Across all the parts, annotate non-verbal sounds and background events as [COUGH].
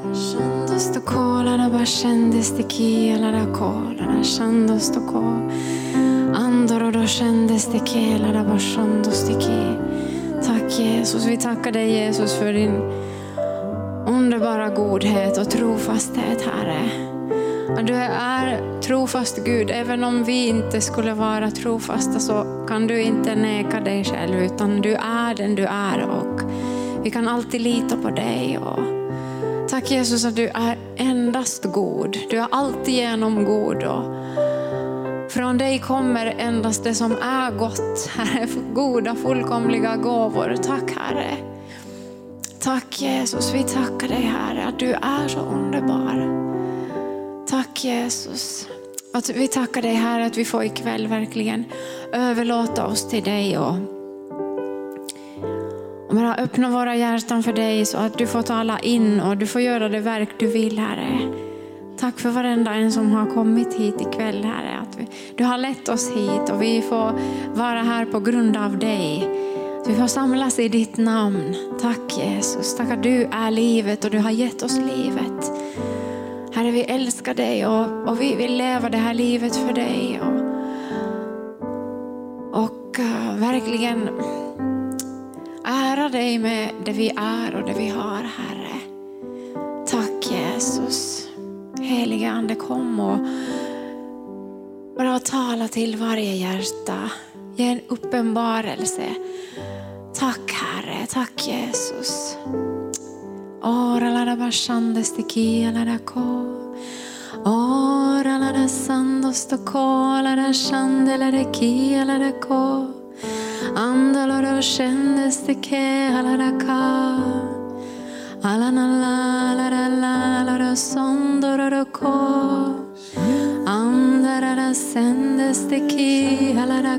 Kändes to kola da ba shandes te kiela da kola da shandos to ko. Andoro do shandes te kela da ba ki. Tack Jesus, vi tackar dig Jesus för din underbara godhet och trofasthet Herre. Att Du är trofast Gud, även om vi inte skulle vara trofasta så kan du inte neka dig själv utan du är den du är och vi kan alltid lita på dig. Och tack Jesus att du är endast god. Du är alltid genom god. Och från dig kommer endast det som är gott, Herre, goda fullkomliga gåvor. Tack Herre. Tack Jesus, vi tackar dig Herre att du är så underbar. Tack Jesus. Att vi tackar dig Herre att vi får ikväll verkligen överlåta oss till dig och och bara öppna våra hjärtan för dig så att du får tala in och du får göra det verk du vill Herre. Tack för varenda en som har kommit hit ikväll Herre. Att vi, du har lett oss hit och vi får vara här på grund av dig. Vi får samlas i ditt namn. Tack Jesus. Tack att du är livet och du har gett oss livet. Herre vi älskar dig och, och vi vill leva det här livet för dig. Och, och uh, verkligen ära dig med det vi är och det vi har Herre. Tack Jesus. Heliga Ande kom och bara tala till varje hjärta. Ge en uppenbarelse. Tack Herre, tack Jesus. Ora la da bashandes te la da ko. Ora la da sando sto ko la da shande la da kia la da ko. Andalo do shendes te ke la da ka. Alana la la la la la do sondo do ko. Andara da sendes te ki la da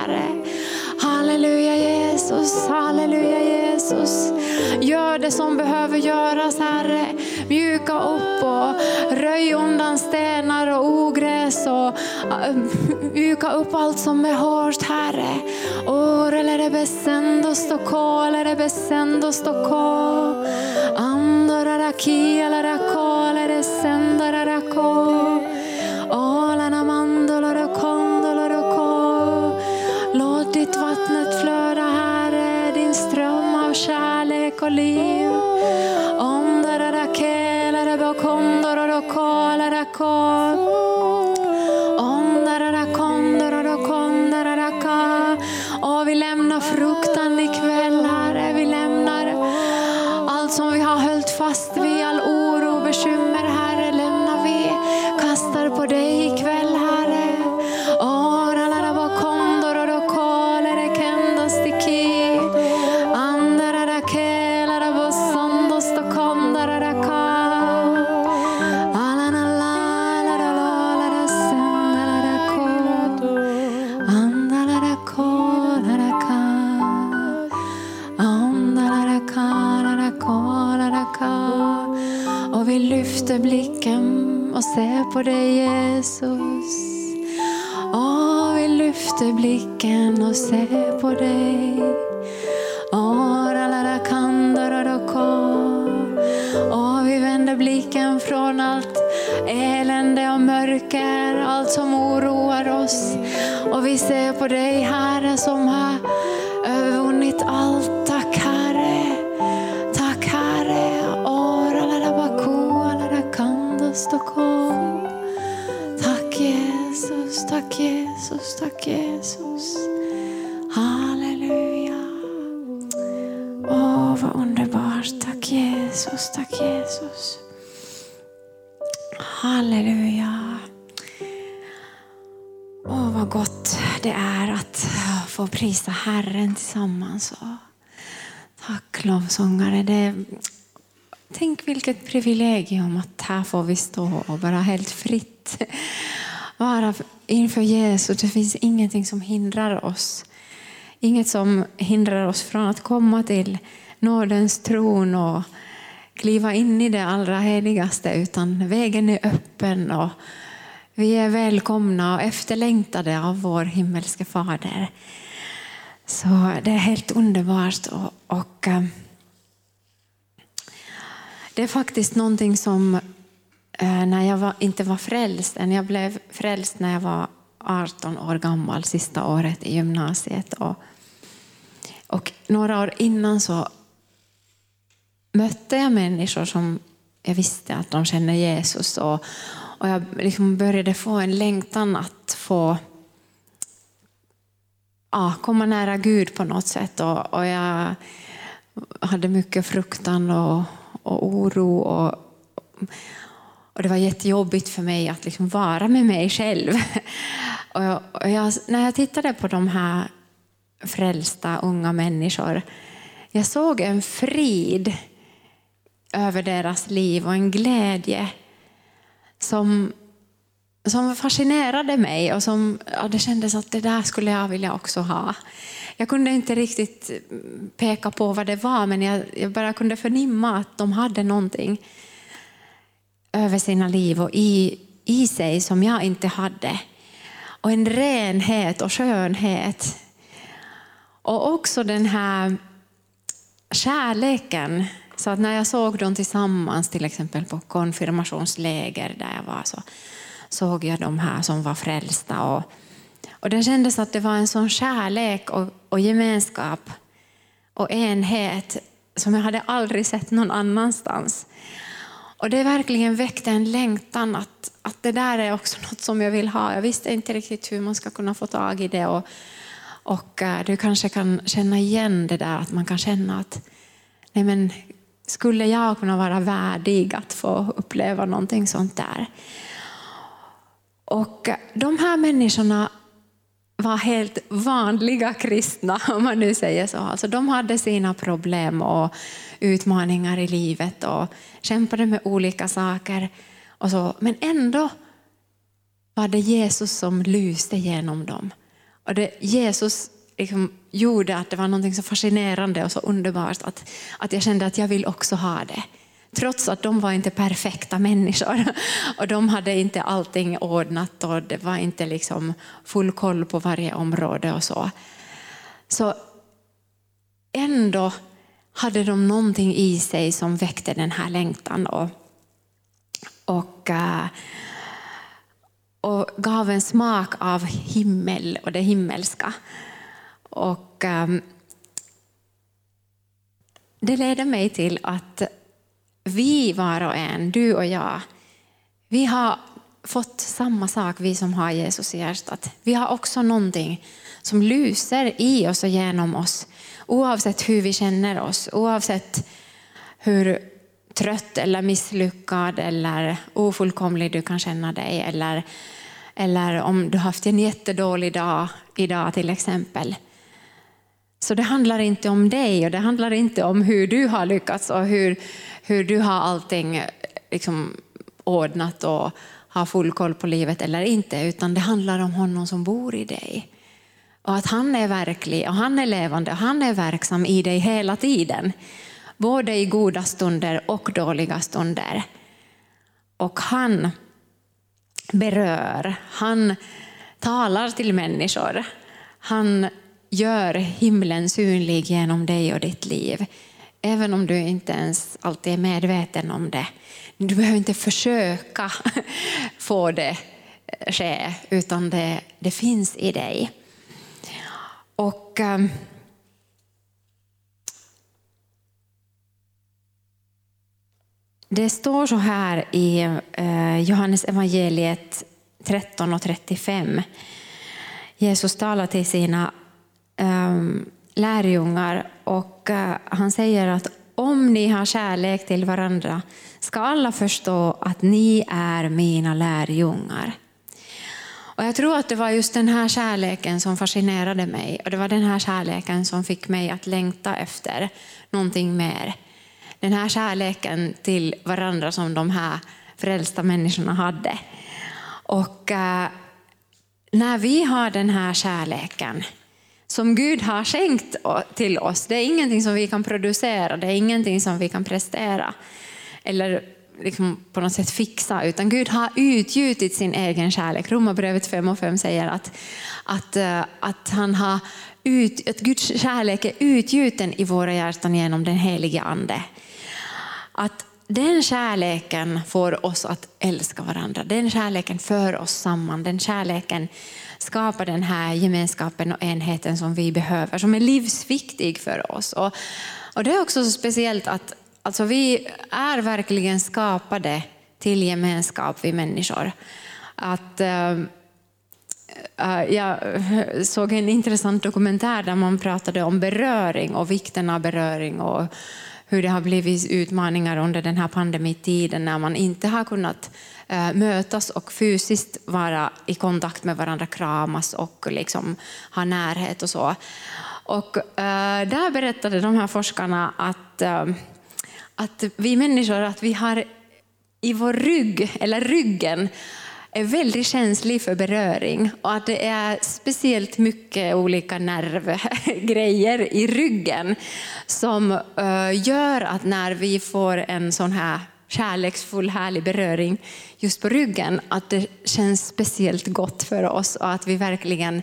Herre. Halleluja Jesus, halleluja Jesus. Gör det som behöver göras Herre. Mjuka upp och röj undan stenar och ogräs och äh, mjuka upp allt som är hårt Herre. Ore le besendo sto ko, le besendo på dig Jesus. Åh, vi lyfter blicken och ser på dig. Åh. Åh, vi vänder blicken från allt elände och mörker, allt som oroar oss. Och vi ser på dig, Herre, som har övervunnit allt. Tack, Herre. Tack, Herre. Åh, la, la, la, ba, la, la, Jesus, tack Jesus. Halleluja. Åh, vad underbart. Tack Jesus, tack Jesus. Halleluja. Åh, vad gott det är att få prisa Herren tillsammans. Tack lovsångare. Det, tänk vilket privilegium att här får vi stå och bara helt fritt vara inför Jesus. Det finns ingenting som hindrar oss. Inget som hindrar oss från att komma till nådens tron och kliva in i det allra heligaste, utan vägen är öppen och vi är välkomna och efterlängtade av vår himmelske Fader. Så det är helt underbart. Och, och eh, det är faktiskt någonting som Eh, när jag var, inte var frälst än, jag blev frälst när jag var 18 år gammal, sista året i gymnasiet. Och, och några år innan så mötte jag människor som jag visste att de känner Jesus. Och, och jag liksom började få en längtan att få ja, komma nära Gud på något sätt. Och, och jag hade mycket fruktan och, och oro. Och, och det var jättejobbigt för mig att liksom vara med mig själv. [LAUGHS] Och jag, och jag, när jag tittade på de här frälsta unga människor, jag såg en frid över deras liv och en glädje som, som fascinerade mig och som ja, det kändes att det där skulle jag vilja också ha. Jag kunde inte riktigt peka på vad det var, men jag, jag bara kunde förnimma att de hade någonting över sina liv och i, i sig som jag inte hade. Och en renhet och skönhet. Och också den här kärleken. Så att när jag såg dem tillsammans, till exempel på konfirmationsläger där jag var, så såg jag de här som var frälsta. Och, och det kändes att det var en sån kärlek och, och gemenskap och enhet som jag hade aldrig sett någon annanstans. Och det verkligen väckte en längtan att, att det där är också [LAUGHS] något som jag vill ha. Jag visste inte riktigt hur man ska kunna få tag i det. Och, och eh, du kanske kan känna igen det där att man kan känna att nej men, skulle jag kunna vara värdig att få uppleva någonting sånt där? Och eh, de här människorna var helt vanliga kristna, [LAUGHS] om man nu säger så. Alltså, de hade sina problem och utmaningar i livet och kämpade med olika saker. Och så. Men ändå var det Jesus som lyste genom dem. Och det, Jesus liksom gjorde att det var något så fascinerande och så underbart att, att jag kände att jag vill också ha det. Trots att de var inte perfekta människor och de hade inte allting ordnat och det var inte liksom full koll på varje område och så. Så ändå hade de någonting i sig som väckte den här längtan och, och, och gav en smak av himmel och det himmelska. Och ehm, det leder mig till att vi var och en, du och jag, vi har fått samma sak, vi som har Jesus i hjärtat. Vi har också någonting som lyser i oss och genom oss, oavsett hur vi känner oss, oavsett hur trött eller misslyckad eller ofullkomlig du kan känna dig. Eller, eller om du haft en jättedålig dag idag till exempel. Så det handlar inte om dig och det handlar inte om hur du har lyckats och hur, hur du har allting liksom ordnat och har full koll på livet eller inte, utan det handlar om honom som bor i dig. Och att han är verklig och han är levande och han är verksam i dig hela tiden. Både i goda stunder och dåliga stunder. Och han berör, han talar till människor. Han gör himlen synlig genom dig och ditt liv. Även om du inte ens alltid är medveten om det. Du behöver inte försöka [LAUGHS] få det ske, utan det, det finns i dig. Och um, Det står så här i eh, Johannes evangeliet 13 och 35. Jesus talar till sina Ehm, lärjungar och eh, han säger att om ni har kärlek till varandra ska alla förstå att ni är mina lärjungar. Och jag tror att det var just den här kärleken som fascinerade mig och det var den här kärleken som fick mig att längta efter någonting mer. Den här kärleken till varandra som de här frälsta människorna hade. Och eh, när vi har den här kärleken som Gud har skänkt till oss, det är ingenting som vi kan producera, det är ingenting som vi kan prestera eller liksom på något sätt fixa, utan Gud har utgjutit sin egen kärlek. Romarbrevet 5 och 5 säger att, att, eh, att, han har ut, att Guds kärlek är utgjuten i våra hjärtan genom den helige Ande. Att den kärleken får oss att älska varandra. Den kärleken för oss samman. Den kärleken skapa den här gemenskapen och enheten som vi behöver, som är livsviktig för oss. Och, och det är också så speciellt att Alltså vi är verkligen skapade till gemenskap, vi människor. Att, uh, jag såg en intressant dokumentär där man pratade om beröring och vikten av beröring och hur det har blivit utmaningar under den här pandemitiden när man inte har kunnat Eh, mötas och fysiskt vara i kontakt med varandra, kramas och liksom ha närhet och så. Och eh, där berättade de här forskarna att eh, att vi människor att vi har i vår rygg, eller ryggen, är väldigt känslig för beröring och att det är speciellt mycket olika nervgrejer i ryggen som gör att när vi får en sån här kärleksfull, härlig beröring just på ryggen, att det känns speciellt gott för oss och att vi verkligen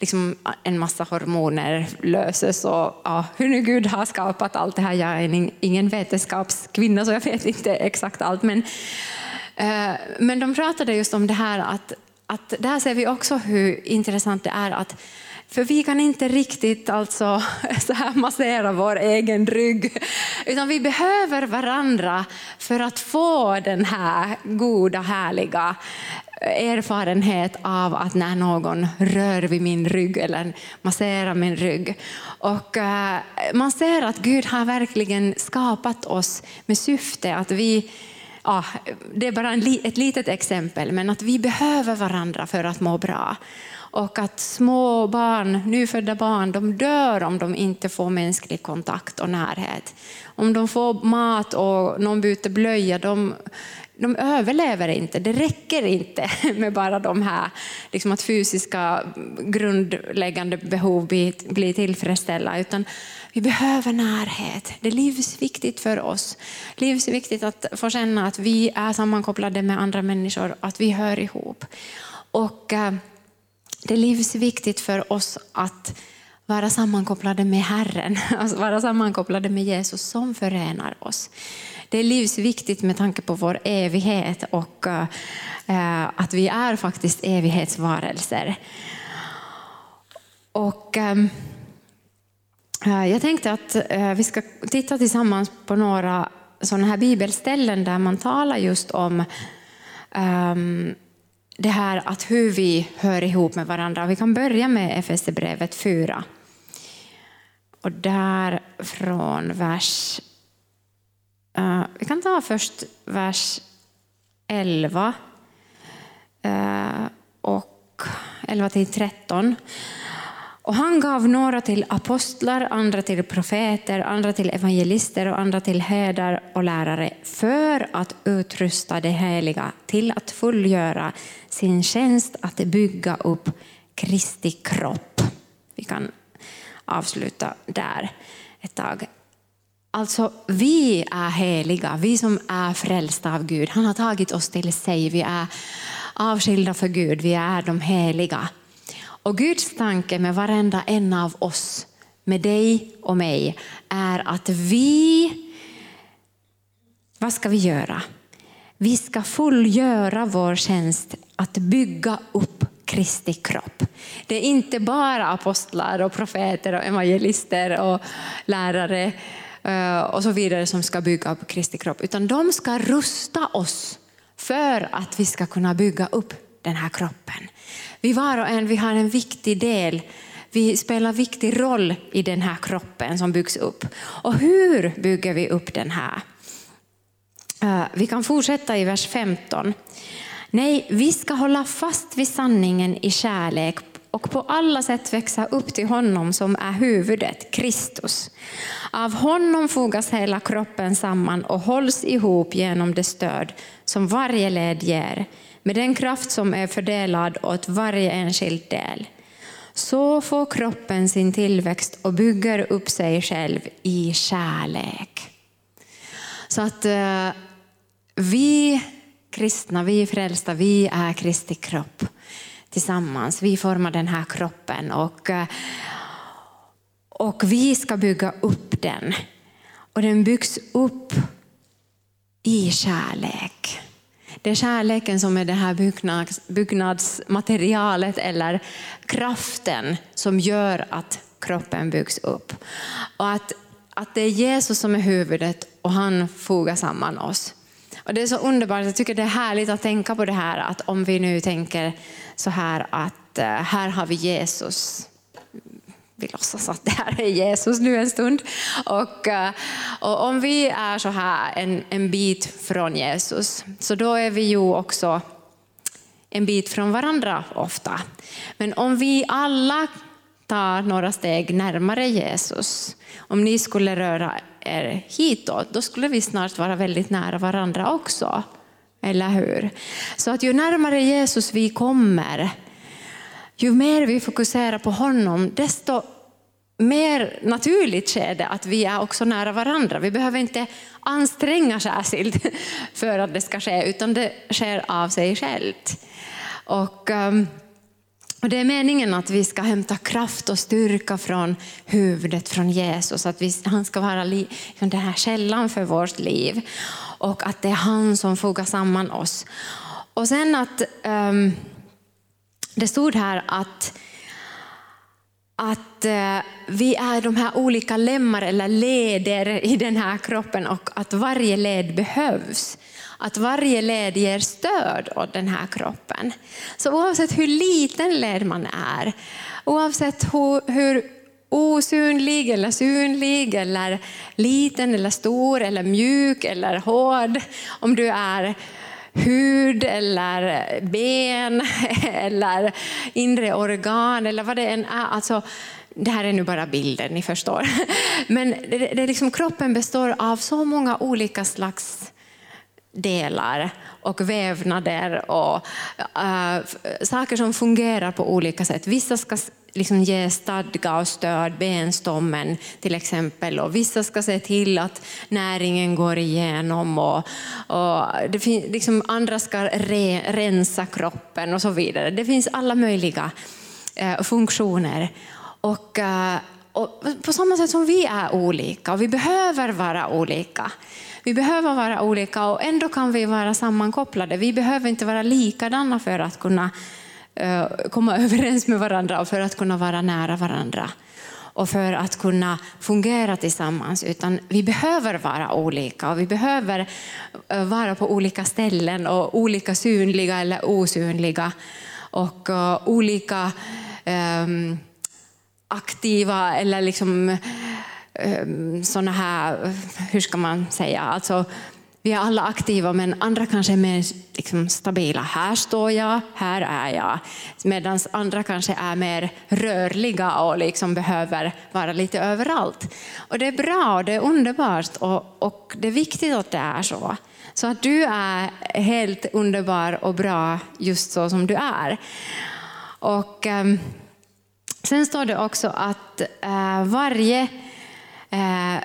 liksom en massa hormoner löses. Och, ja, hur nu Gud har skapat allt det här. Jag är ingen vetenskapskvinna så jag vet inte exakt allt. Men, eh, men de pratade just om det här att, att där ser vi också hur intressant det är att för vi kan inte riktigt alltså, [LAUGHS] så här massera vår egen rygg, utan vi behöver varandra för att få den här goda, härliga erfarenhet av att när någon rör vid min rygg eller masserar min rygg. Och eh, man ser att Gud har verkligen skapat oss med syfte att vi Ja, det är bara ett litet exempel, men att vi behöver varandra för att må bra. Och att små barn, nyfödda barn, de dör om de inte får mänsklig kontakt och närhet. Om de får mat och någon byter blöja, de, de överlever inte. Det räcker inte [LAUGHS] med bara de här liksom att fysiska grundläggande behov blir, blir tillfredsställda, utan vi behöver närhet. Det är livsviktigt för oss. Livsviktigt att få känna att vi är sammankopplade med andra människor, att vi hör ihop. Och eh, det är livsviktigt för oss att vara sammankopplade med Herren, [LAUGHS] alltså vara sammankopplade med Jesus som förenar oss. Det är livsviktigt med tanke på vår evighet och eh, eh, att vi är faktiskt evighetsvarelser. Och, eh, jag tänkte att vi ska titta tillsammans på några sådana här bibelställen där man talar just om ehm, det här att hur vi hör ihop med varandra. Vi kan börja med Efesierbrevet 4. Och där från vers Uh, vi kan ta först vers 11 uh, eh, och 11 till 13. Och han gav några till apostlar, andra till profeter, andra till evangelister och andra till herdar och lärare för att utrusta de heliga till att fullgöra sin tjänst att bygga upp Kristi kropp. Vi kan avsluta där ett tag. Alltså, vi är heliga, vi som är frälsta av Gud. Han har tagit oss till sig, vi är avskilda för Gud, vi är de heliga. Och Guds tanke med varenda en av oss, med dig och mig, är att vi, vad ska vi göra? Vi ska fullgöra vår tjänst att bygga upp Kristi kropp. Det är inte bara apostlar och profeter och evangelister och lärare eh, och så vidare som ska bygga upp Kristi kropp, utan de ska rusta oss för att vi ska kunna bygga upp den här kroppen. Vi var och en vi har en viktig del, vi spelar en viktig roll i den här kroppen som byggs upp. Och hur bygger vi upp den här? Eh, vi kan fortsätta i vers 15. Nej, vi ska hålla fast vid sanningen i kärlek och på alla sätt växa upp till honom som är huvudet, Kristus. Av honom fogas hela kroppen samman och hålls ihop genom det stöd som varje led ger med den kraft som är fördelad åt varje enskild del. Så får kroppen sin tillväxt och bygger upp sig själv i kärlek. Så att eh, vi kristna, vi frälsta, vi är Kristi kropp tillsammans. Vi formar den här kroppen och, eh, och vi ska bygga upp den. Och den byggs upp i kärlek. Det är kärleken som är det här byggnads, byggnadsmaterialet eller kraften som gör att kroppen byggs upp. Och att, att det är Jesus som är huvudet och han fogar samman oss. Och Det är så underbart, jag tycker det är härligt att tänka på det här att om vi nu tänker så här att eh, här har vi Jesus vi låtsas att det här är Jesus nu en stund. Och, eh, och om vi är så här en, en bit från Jesus, så då är vi ju också en bit från varandra ofta. Men om vi alla tar några steg närmare Jesus, om ni skulle röra er hitåt, då skulle vi snart vara väldigt nära varandra också. Eller hur? Så att ju närmare Jesus vi kommer, ju mer vi fokuserar på honom, desto mer naturligt sker det att vi är också nära varandra. Vi behöver inte anstränga särskilt [LAUGHS] för att det ska ske, utan det sker av sig självt. Och, ehm, och det är meningen att vi ska hämta kraft och styrka från huvudet, från Jesus. Att vi, han ska vara li, liksom den här källan för vårt liv. Och att det är han som fogar samman oss. Och sen att um, det stod här att att eh, vi är de här olika lemmar eller leder i den här kroppen och att varje led behövs. Att varje led ger stöd åt den här kroppen. Så oavsett hur liten led man är, oavsett hur, hur osynlig eller synlig eller liten eller stor eller mjuk eller hård, om du är hud eller ben [LAUGHS] eller inre organ eller vad det än är. Alltså, det här är nu bara bilder, ni förstår. [LAUGHS] Men det, det liksom, kroppen består av så många olika slags delar och vävnader och äh, saker som fungerar på olika sätt. Vissa ska liksom ge stadga och stöd, benstommen till exempel. Och vissa ska se till att näringen går igenom. Och, och det liksom andra ska re, rensa kroppen och så vidare. Det finns alla möjliga äh, funktioner. Och, äh, och på samma sätt som vi är olika och vi behöver vara olika vi behöver vara olika och ändå kan vi vara sammankopplade. Vi behöver inte vara likadana för att kunna eh, komma [LAUGHS] överens med varandra och för att kunna vara nära varandra och för att kunna fungera tillsammans. Utan vi behöver vara olika och vi behöver eh, vara på olika ställen och olika synliga eller osynliga och eh, olika um, aktiva eller liksom ehm, sådana här, hur ska man säga, alltså vi är alla aktiva men andra kanske är mer liksom, stabila. Här står jag, här är jag. Medan andra kanske är mer rörliga och liksom behöver vara lite överallt. Och det är bra och det är underbart och, och det är viktigt att det är så. Så att du är helt underbar och bra just så som du är. Och um, Sen står det också att eh, varje eh,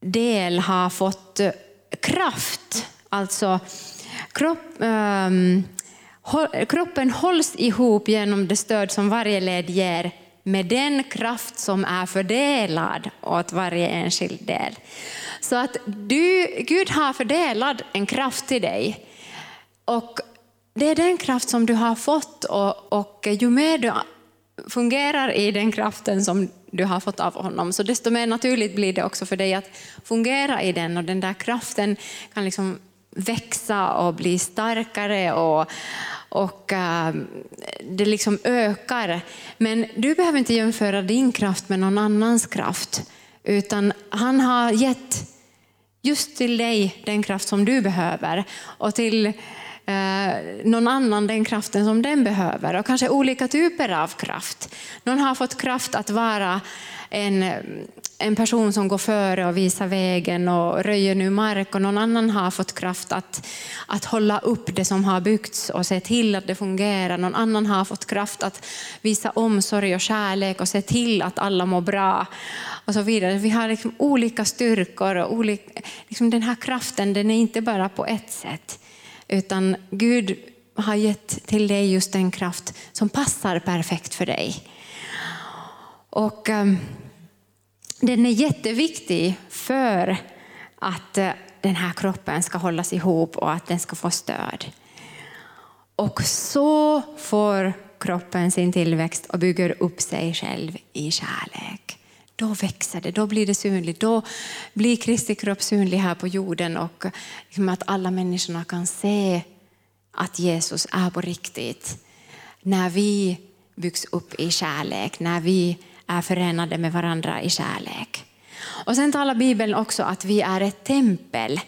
del har fått eh, kraft. Alltså kropp, ehm, kroppen hålls ihop genom det stöd som varje led ger med den kraft som är fördelad åt varje enskild del. Så att du, Gud har fördelat en kraft till dig. Och det är den kraft som du har fått och, och ju mer du fungerar i den kraften som du har fått av honom, så desto mer naturligt blir det också för dig att fungera i den och den där kraften kan liksom växa och bli starkare och, och uh, det liksom ökar. Men du behöver inte jämföra din kraft med någon annans kraft, utan han har gett just till dig den kraft som du behöver och till Eh, någon annan den kraften som den behöver och kanske olika typer av kraft. Någon har fått kraft att vara en, en person som går före och visar vägen och röjer nu mark och någon annan har fått kraft att, att hålla upp det som har byggts och se till att det fungerar. Någon annan har fått kraft att visa omsorg och kärlek och se till att alla mår bra och så vidare. Vi har liksom olika styrkor och olika, liksom den här kraften den är inte bara på ett sätt. Utan Gud har gett till dig just den kraft som passar perfekt för dig. Och um, den är jätteviktig för att uh, den här kroppen ska hållas ihop och att den ska få stöd. Och så får kroppen sin tillväxt och bygger upp sig själv i kärlek. Då växer det, då blir det synligt. Då blir Kristi kropp synlig här på jorden och liksom, att alla människorna kan se att Jesus är på riktigt. När vi byggs upp i kärlek, när vi är förenade med varandra i kärlek. Och sen talar Bibeln också att vi är ett tempel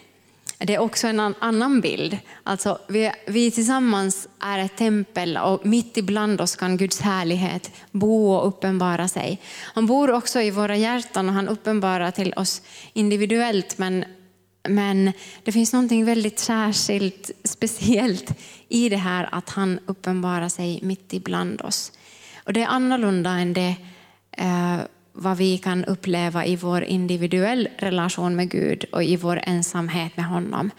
det är också en annan bild. Alltså, vi, vi tillsammans är ett tempel och mitt ibland oss kan Guds härlighet bo och uppenbara sig. Han bor också i våra hjärtan och han uppenbarar till oss individuellt men, men det finns något väldigt särskilt, speciellt i det här att han uppenbarar sig mitt ibland oss. Och det är annorlunda än det eh, vad vi kan uppleva i vår individuell relation med Gud och i vår ensamhet med honom.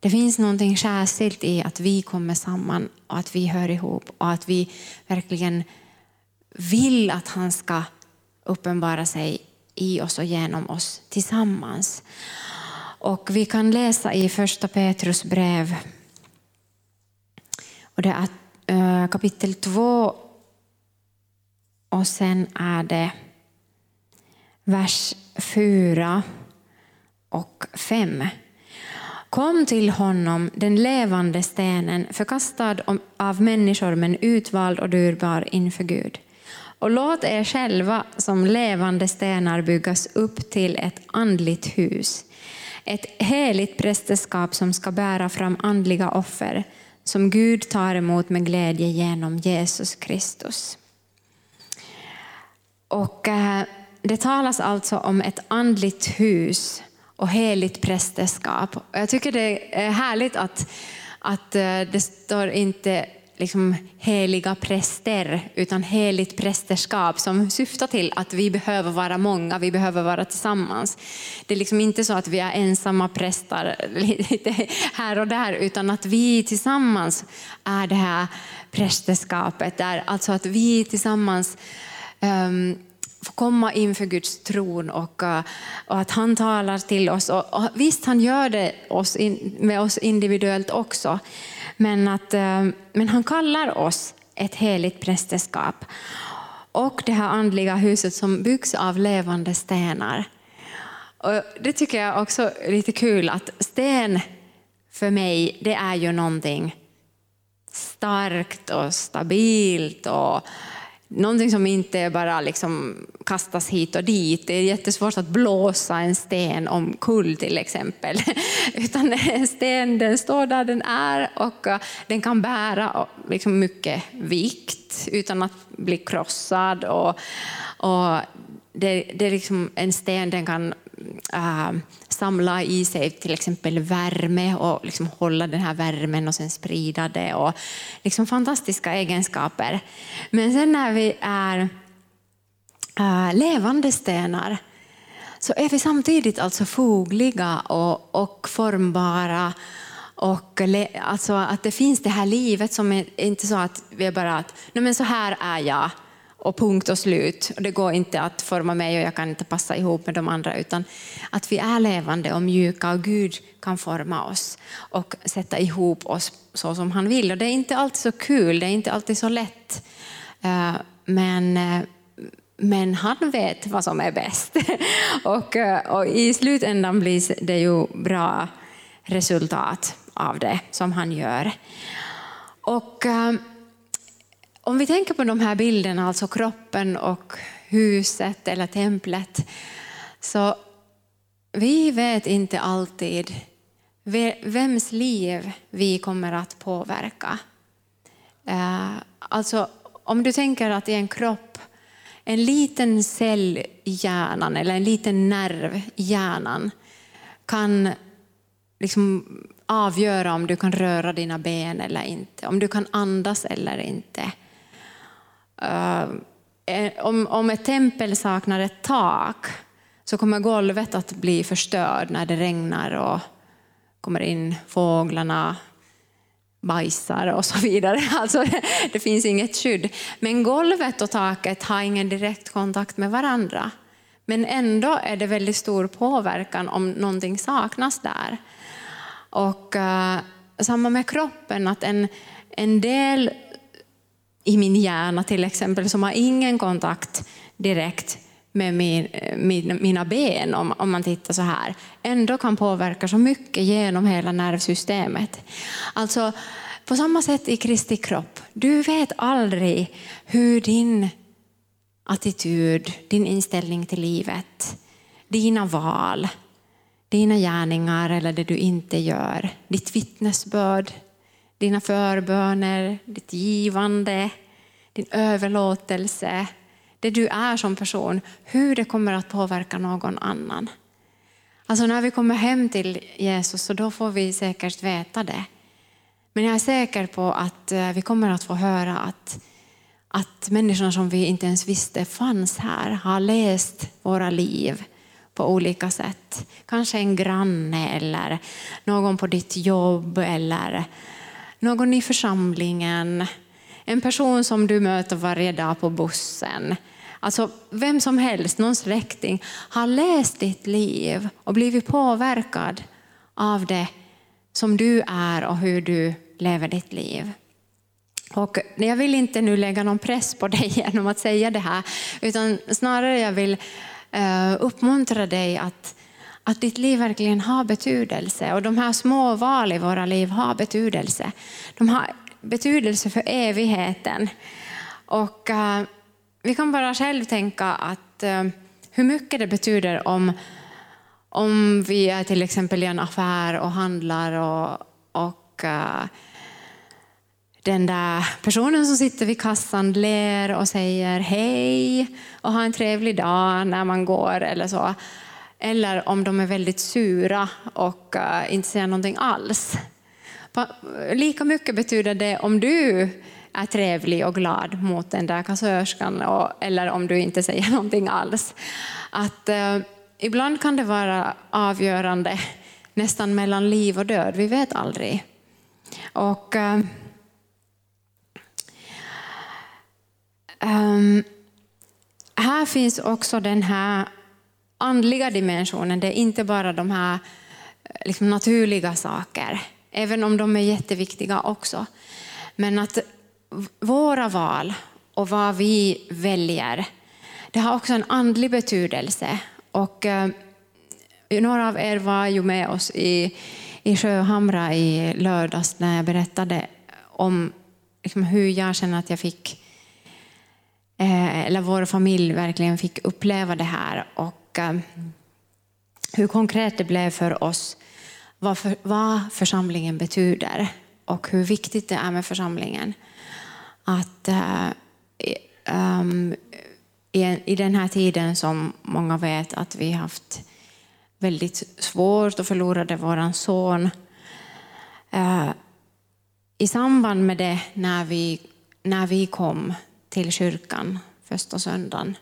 Det finns någonting särskilt i att vi kommer samman och att vi hör ihop och att vi verkligen vill att han ska uppenbara sig i oss och genom oss tillsammans. Och vi kan läsa i första Petrus brev. Och det är eh, kapitel 2 och sen är det vers 4 och 5. Kom till honom, den levande stenen, förkastad av människor men utvald och dyrbar inför Gud. Och låt er själva som levande stenar byggas upp till ett andligt hus, ett heligt prästerskap som ska bära fram andliga offer, som Gud tar emot med glädje genom Jesus Kristus. Och eh, det talas alltså om ett andligt hus och heligt prästerskap. Jag tycker det är härligt att, att eh, det står inte liksom heliga präster, utan heligt prästerskap som syftar till att vi behöver vara många, vi behöver vara tillsammans. Det är liksom inte så att vi är ensamma präster [LAUGHS] lite här och där, utan att vi tillsammans är det här prästerskapet. Där, alltså att vi tillsammans um, få komma inför Guds tron och, eh, och, att han talar till oss. Och, och visst, han gör det oss in, med oss individuellt också. Men, att, eh, men han kallar oss ett heligt prästerskap. Och det här andliga huset som byggs av levande stenar. Och det tycker jag också är lite kul att sten för mig, det är ju någonting starkt och stabilt och någonting som inte bara liksom kastas hit och dit. Det är jättesvårt att blåsa en sten omkull till exempel. [LAUGHS] Utan en sten den står där den är och eh, den kan bära eh, liksom mycket vikt utan att bli krossad. Och, och det, det är liksom en sten den kan äh, samla i sig till exempel värme och liksom hålla den här värmen och sen sprida det. Och liksom fantastiska egenskaper. Men sen när vi är äh, levande stenar så är vi samtidigt alltså fogliga och, och formbara. Och alltså att det finns det här livet som är inte så att vi är bara att Nej, men så här är jag och punkt och slut. Och det går inte att forma mig och jag kan inte passa ihop med de andra utan att vi är levande och mjuka och Gud kan forma oss och sätta ihop oss så som han vill. Och det är inte alltid så kul, det är inte alltid så lätt. Eh, men, eh, men han vet vad som är bäst. [LAUGHS] Och, eh, och i slutändan blir det ju bra resultat av det som han gör. Och om vi tänker på de här bilderna, alltså kroppen och huset eller templet, så vi vet inte alltid vems liv vi kommer att påverka. Eh, alltså, om du tänker att i en kropp, en liten cell i hjärnan eller en liten nerv i hjärnan kan liksom avgöra om du kan röra dina ben eller inte, om du kan andas eller inte. Eh, eh, om, om ett tempel saknar ett tak så kommer golvet att bli förstörd när det regnar och kommer in fåglarna, bajsar och så vidare. [LAUGHS] Alltså, det finns inget skydd. Men golvet och taket har ingen direkt kontakt med varandra. Men ändå är det väldigt stor påverkan om någonting saknas där. Och uh, samma med kroppen, att en, en del i min hjärna till exempel som har ingen kontakt direkt med min, min, mina ben, om, om man tittar så här, ändå kan påverka så mycket genom hela nervsystemet. Alltså, på samma sätt i Kristi kropp, du vet aldrig hur din attityd, din inställning till livet, dina val, dina gärningar eller det du inte gör, ditt vittnesbörd, dina förböner, ditt givande, din överlåtelse, det du är som person, hur det kommer att påverka någon annan. Alltså när vi kommer hem till Jesus så då får vi säkert veta det. Men jag är säker på att eh, vi kommer att få höra att, att människorna som vi inte ens visste fanns här har läst våra liv på olika sätt. Kanske en granne eller någon på ditt jobb eller någon i församlingen, en person som du möter varje dag på bussen. Alltså vem som helst, någon släkting, har läst ditt liv och blivit påverkad av det som du är och hur du lever ditt liv. Och jag vill inte nu lägga någon press på dig [LAUGHS] genom att säga det här, utan snarare jag vill eh, uppmuntra dig att att ditt liv verkligen har betydelse. Och de här små val i våra liv har betydelse. De har betydelse för evigheten. Och uh, vi kan bara själv tänka att uh, hur mycket det betyder om, om vi är till exempel i en affär och handlar och, och uh, den där personen som sitter vid kassan ler och säger hej och har en trevlig dag när man går eller så. Eller om de är väldigt sura och eh, inte säger någonting alls. Lika mycket betyder det om du är trevlig och glad mot den där kassörskan eller om du inte säger [LAUGHS] någonting alls. Att, eh, ibland kan det vara avgörande nästan mellan liv och död, vi vet aldrig. Och, eh, eh, här finns också den här andliga dimensionen, det är inte bara de här eh, liksom naturliga saker, även om de är jätteviktiga också. Men att våra val och vad vi väljer, det har också en andlig betydelse. Och, eh, några av er var ju med oss i, i Sjöhamra i lördags när jag berättade om liksom, hur jag känner att jag fick eh, eller vår familj verkligen fick uppleva det här och och eh, hur konkret det blev för oss vad, för, vad församlingen betyder och hur viktigt det är med församlingen. Att äh, um, i, i den här tiden som många vet att vi haft väldigt svårt och förlorade vår son. Äh, I samband med det, när vi, när vi kom till kyrkan första söndagen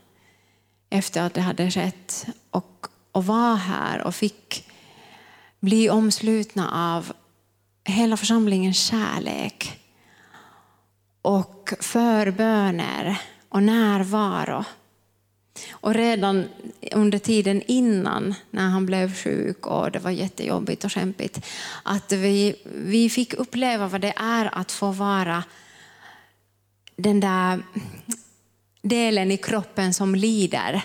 efter att det hade skett och, och var här och fick bli omslutna av hela församlingens kärlek och förböner och närvaro. Och redan under tiden innan, när han blev sjuk och det var jättejobbigt och kämpigt, att vi, vi fick uppleva vad det är att få vara den där delen i kroppen som lider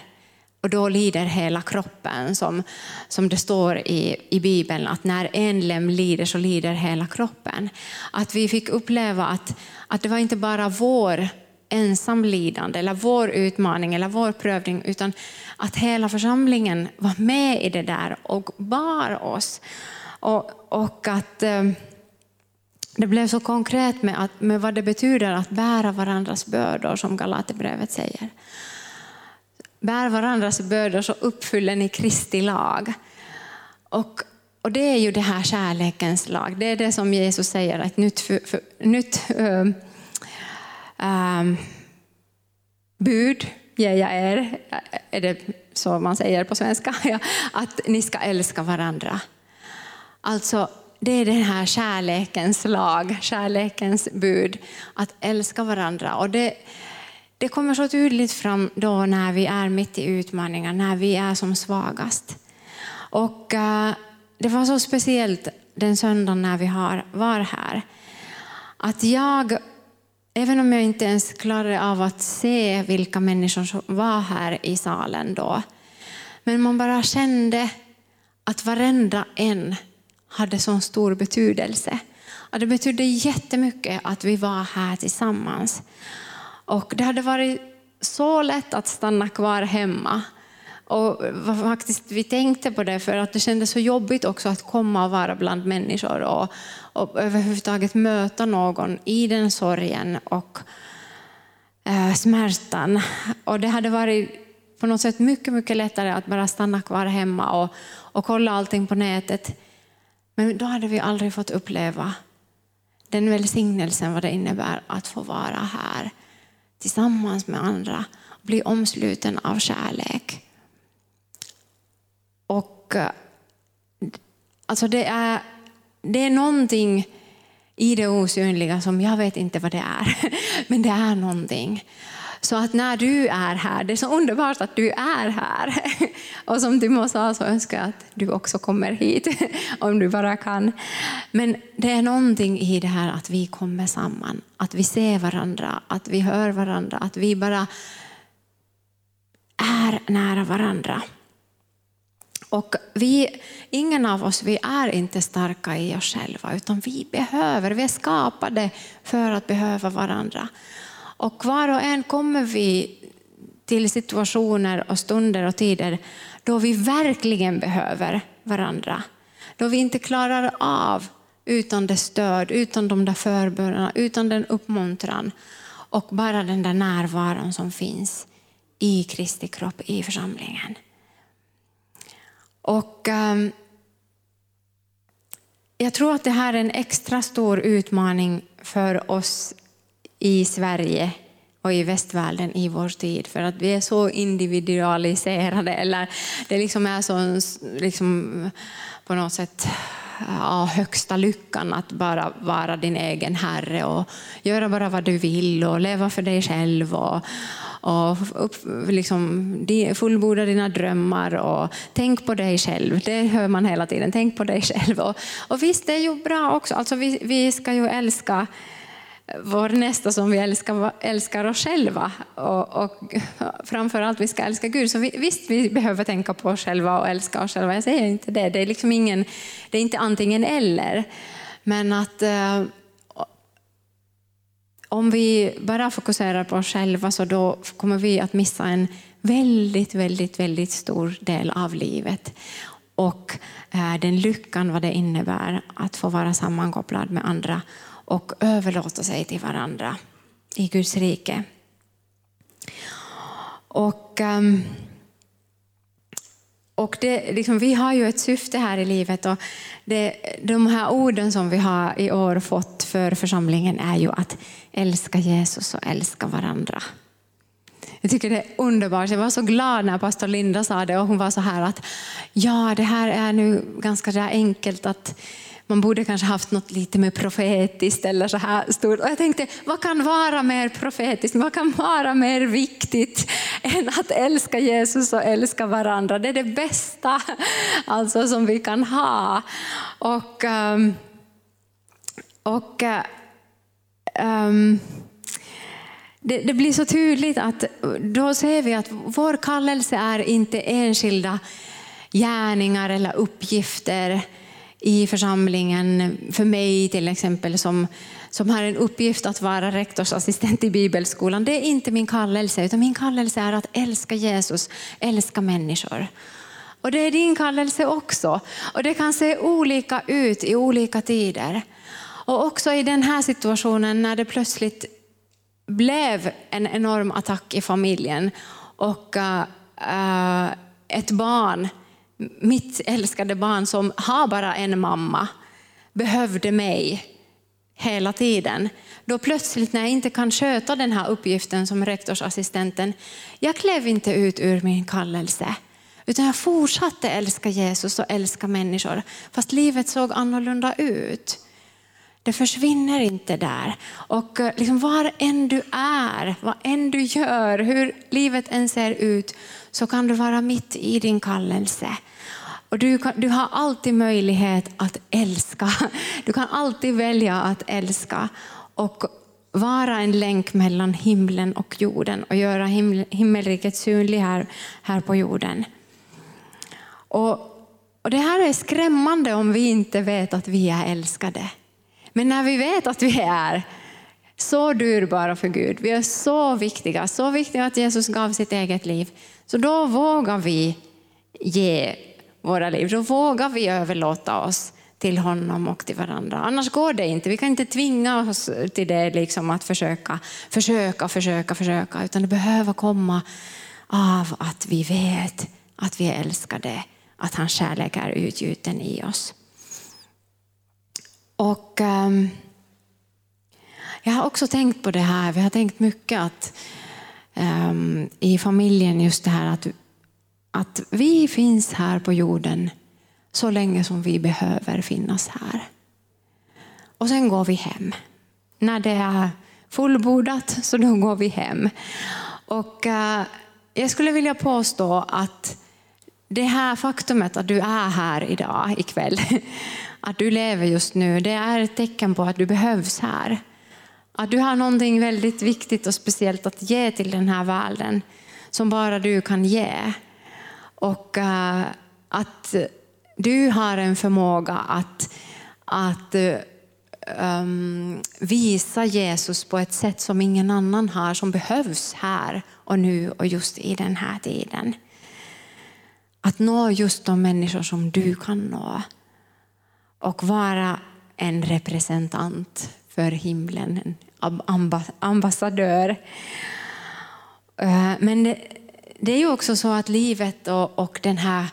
och då lider hela kroppen, som, som det står i, i Bibeln, att när en lem lider så lider hela kroppen. Att vi fick uppleva att, att det var inte bara vår ensamlidande, eller vår utmaning eller vår prövning, utan att hela församlingen var med i det där och bar oss. Och, och att eh, det blev så konkret med, att, med vad det betyder att bära varandras bördor, som Galaterbrevet säger bär varandras bördor så uppfyller ni Kristi lag. Och, och det är ju det här kärlekens lag. Det är det som Jesus säger, ett nytt, för, för, nytt um, um, bud ger jag er. Är det så man säger på svenska? [LAUGHS] att ni ska älska varandra. Alltså, det är den här kärlekens lag, kärlekens bud, att älska varandra. Och det, det kommer så tydligt fram då när vi är mitt i utmaningar, när vi är som svagast. Och uh, det var så speciellt den söndagen när vi har, var här. Att jag, även om jag inte ens klarade av att se vilka människor som var här i salen då, men man bara kände att varenda en hade så stor betydelse. Och det betydde jättemycket att vi var här tillsammans. Och det hade varit så lätt att stanna kvar hemma. Och faktiskt, vi tänkte på det för att det kändes så jobbigt också att komma och vara bland människor och, och överhuvudtaget möta någon i den sorgen och eh, smärtan. Och det hade varit på något sätt mycket, mycket lättare att bara stanna kvar hemma och, och kolla allting på nätet. Men då hade vi aldrig fått uppleva den välsignelsen vad det innebär att få vara här tillsammans med andra bli omsluten av kärlek. Och eh, alltså det, är, det är någonting i det osynliga som jag vet inte vad det är, [LAUGHS] men det är någonting. Så att när du är här, det är så underbart att du är här. [LAUGHS] Och som Timo sa så önskar jag att du också kommer hit, [LAUGHS] om du bara kan. Men det är någonting i det här att vi kommer samman, att vi ser varandra, att vi hör varandra, att vi bara är nära varandra. Och vi, ingen av oss vi är inte starka i oss själva, utan vi behöver, vi är skapade för att behöva varandra. Och var och en kommer vi till situationer och stunder och tider då vi verkligen behöver varandra. Då vi inte klarar av utan det stöd, utan de där förbönerna, utan den uppmuntran och bara den där närvaron som finns i Kristi kropp, i församlingen. Och um, Jag tror att det här är en extra stor utmaning för oss i Sverige och i västvärlden i vår tid. För att vi är så individualiserade. Eller det liksom är så liksom, på något sätt ja, högsta lyckan att bara vara din egen herre och göra bara vad du vill och leva för dig själv. Och, och upp, liksom, fullborda dina drömmar och tänk på dig själv. Det hör man hela tiden. Tänk på dig själv. Och, och visst, det är ju bra också. Alltså, vi, vi ska ju älska vår nästa som vi älskar, älskar oss själva. Och, och framförallt vi ska älska Gud. Så vi, visst, vi behöver tänka på oss själva och älska oss själva. Jag säger inte det. Det är, liksom ingen, det är inte antingen eller. Men att... Eh, om vi bara fokuserar på oss själva så då kommer vi att missa en väldigt, väldigt, väldigt stor del av livet. Och eh, den lyckan vad det innebär att få vara sammankopplad med andra och överlåta sig till varandra i Guds rike. Och, ehm, och det, liksom, vi har ju ett syfte här i livet och det, de här orden som vi har i år fått för församlingen är ju att älska Jesus och älska varandra. Jag tycker det är underbart. Jag var så glad när pastor Linda sa det och hon var så här att ja, det här är nu ganska enkelt att man borde kanske haft något lite mer profetiskt eller så här stort. Och jag tänkte, vad kan vara mer profetiskt? Vad kan vara mer viktigt än att älska Jesus och älska varandra? Det är det bästa alltså, som vi kan ha. Och, ehm, och um, det, det, blir så tydligt att då ser vi att vår kallelse är inte enskilda gärningar eller uppgifter i församlingen. För mig till exempel som, som har en uppgift att vara rektorsassistent i bibelskolan. Det är inte min kallelse, utan min kallelse är att älska Jesus, älska människor. Och det är din kallelse också. Och det kan se olika ut i olika tider. Och också i den här situationen när det plötsligt blev en enorm attack i familjen och uh, ett barn mitt älskade barn som har bara en mamma behövde mig hela tiden. Då plötsligt när jag inte kan sköta den här uppgiften som rektorsassistenten, jag klev inte ut ur min kallelse. Utan jag fortsatte älska Jesus och älska människor. Fast livet såg annorlunda ut. Det försvinner inte där. Och eh, liksom var än du är, vad än du gör, hur livet än ser ut, så kan du vara mitt i din kallelse. Och du, kan, du har alltid möjlighet att älska. Du kan alltid välja att älska och vara en länk mellan himlen och jorden och göra himmel, himmelriket synligt här, här på jorden. Och, och Det här är skrämmande om vi inte vet att vi är älskade. Men när vi vet att vi är så dyrbara för Gud, vi är så viktiga, så viktiga att Jesus gav sitt eget liv, så då vågar vi ge våra liv. Då vågar vi överlåta oss till honom och till varandra. Annars går det inte. Vi kan inte tvinga oss till det, liksom att försöka, försöka, försöka, försöka, utan det behöver komma av att vi vet att vi är älskade, att hans kärlek är utgjuten i oss. Och um, jag har också tänkt på det här, vi har tänkt mycket att um, i familjen just det här att att vi finns här på jorden så länge som vi behöver finnas här. Och sen går vi hem. När det är fullbordat så då går vi hem. Och uh, jag skulle vilja påstå att det här faktumet att du är här idag, ikväll, [LAUGHS] att du lever just nu, det är ett tecken på att du behövs här. Att du har någonting väldigt viktigt och speciellt att ge till den här världen som bara du kan ge. Och uh, att du har en förmåga att, att um, visa Jesus på ett sätt som ingen annan har, som behövs här och nu och just i den här tiden. Att nå just de människor som du kan nå och vara en representant för himlen, en ambassadör. Eh, men det, det är ju också så att livet och, och den här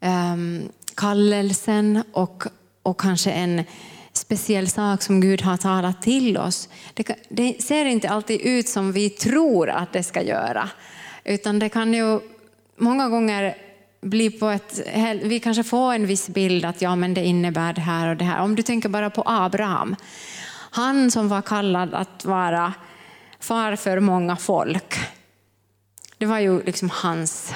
um, kallelsen och, och kanske en speciell sak som Gud har talat till oss. Det, det, ser inte alltid ut som vi tror att det ska göra. Utan det kan ju många gånger bli på ett... Vi kanske får en viss bild att ja, men det innebär det här och det här. Om du tänker bara på Abraham. Han som var kallad att vara far för många folk. Det var ju liksom hans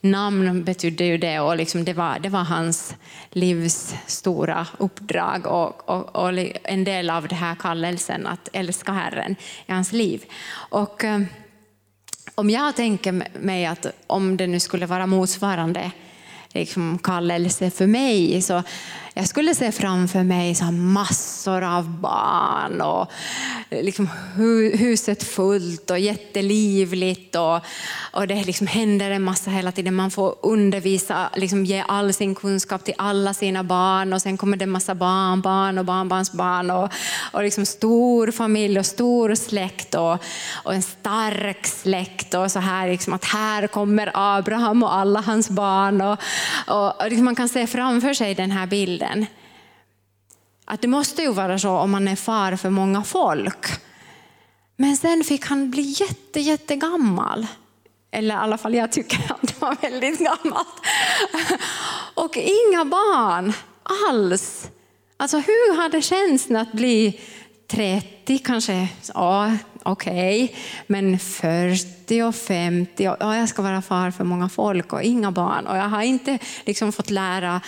namn betydde ju det och liksom det, var, det var hans livs stora uppdrag och, och, och, en del av den här kallelsen att älska Herren i hans liv. Och, eh, om jag tänker mig att om det nu skulle vara motsvarande liksom kallelse för mig så jag skulle se framför mig så massor av barn och eh, liksom huset fullt och jättelivligt och, och det liksom händer en massa hela tiden. Man får undervisa, liksom ge all sin kunskap till alla sina barn och sen kommer det en massa barnbarn och barnbarnsbarn och, och liksom stor familj och stor släkt och, och en stark släkt och så här liksom att här kommer Abraham och alla hans barn och, och, och liksom man kan se framför sig den här bilden. Att det måste ju vara så om man är far för många folk. Men sen fick han bli jätte, jättegammal. Eller i alla fall jag tycker att det var väldigt gammalt. Och inga barn alls. Alltså hur har det känts att bli 30 kanske? Ja, okej. Okay. Men 40 och 50, ja, jag ska vara far för många folk och inga barn. Och jag har inte liksom fått lära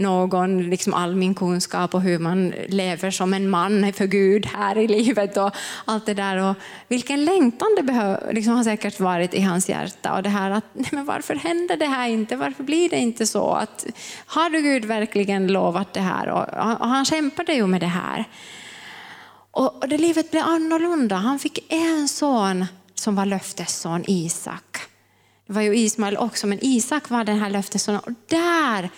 någon liksom all min kunskap och hur man lever som en man för Gud här i livet och allt det där. Och vilken längtan det behöv, liksom har säkert varit i hans hjärta. Och det här att, nej men varför händer det här inte? Varför blir det inte så? Att, har du Gud verkligen lovat det här? Och, och han kämpade ju med det här. Och, och det livet blev annorlunda. Han fick en son som var löftesson Isak. Det var ju Ismael också, men Isak var den här löftessonen. Och där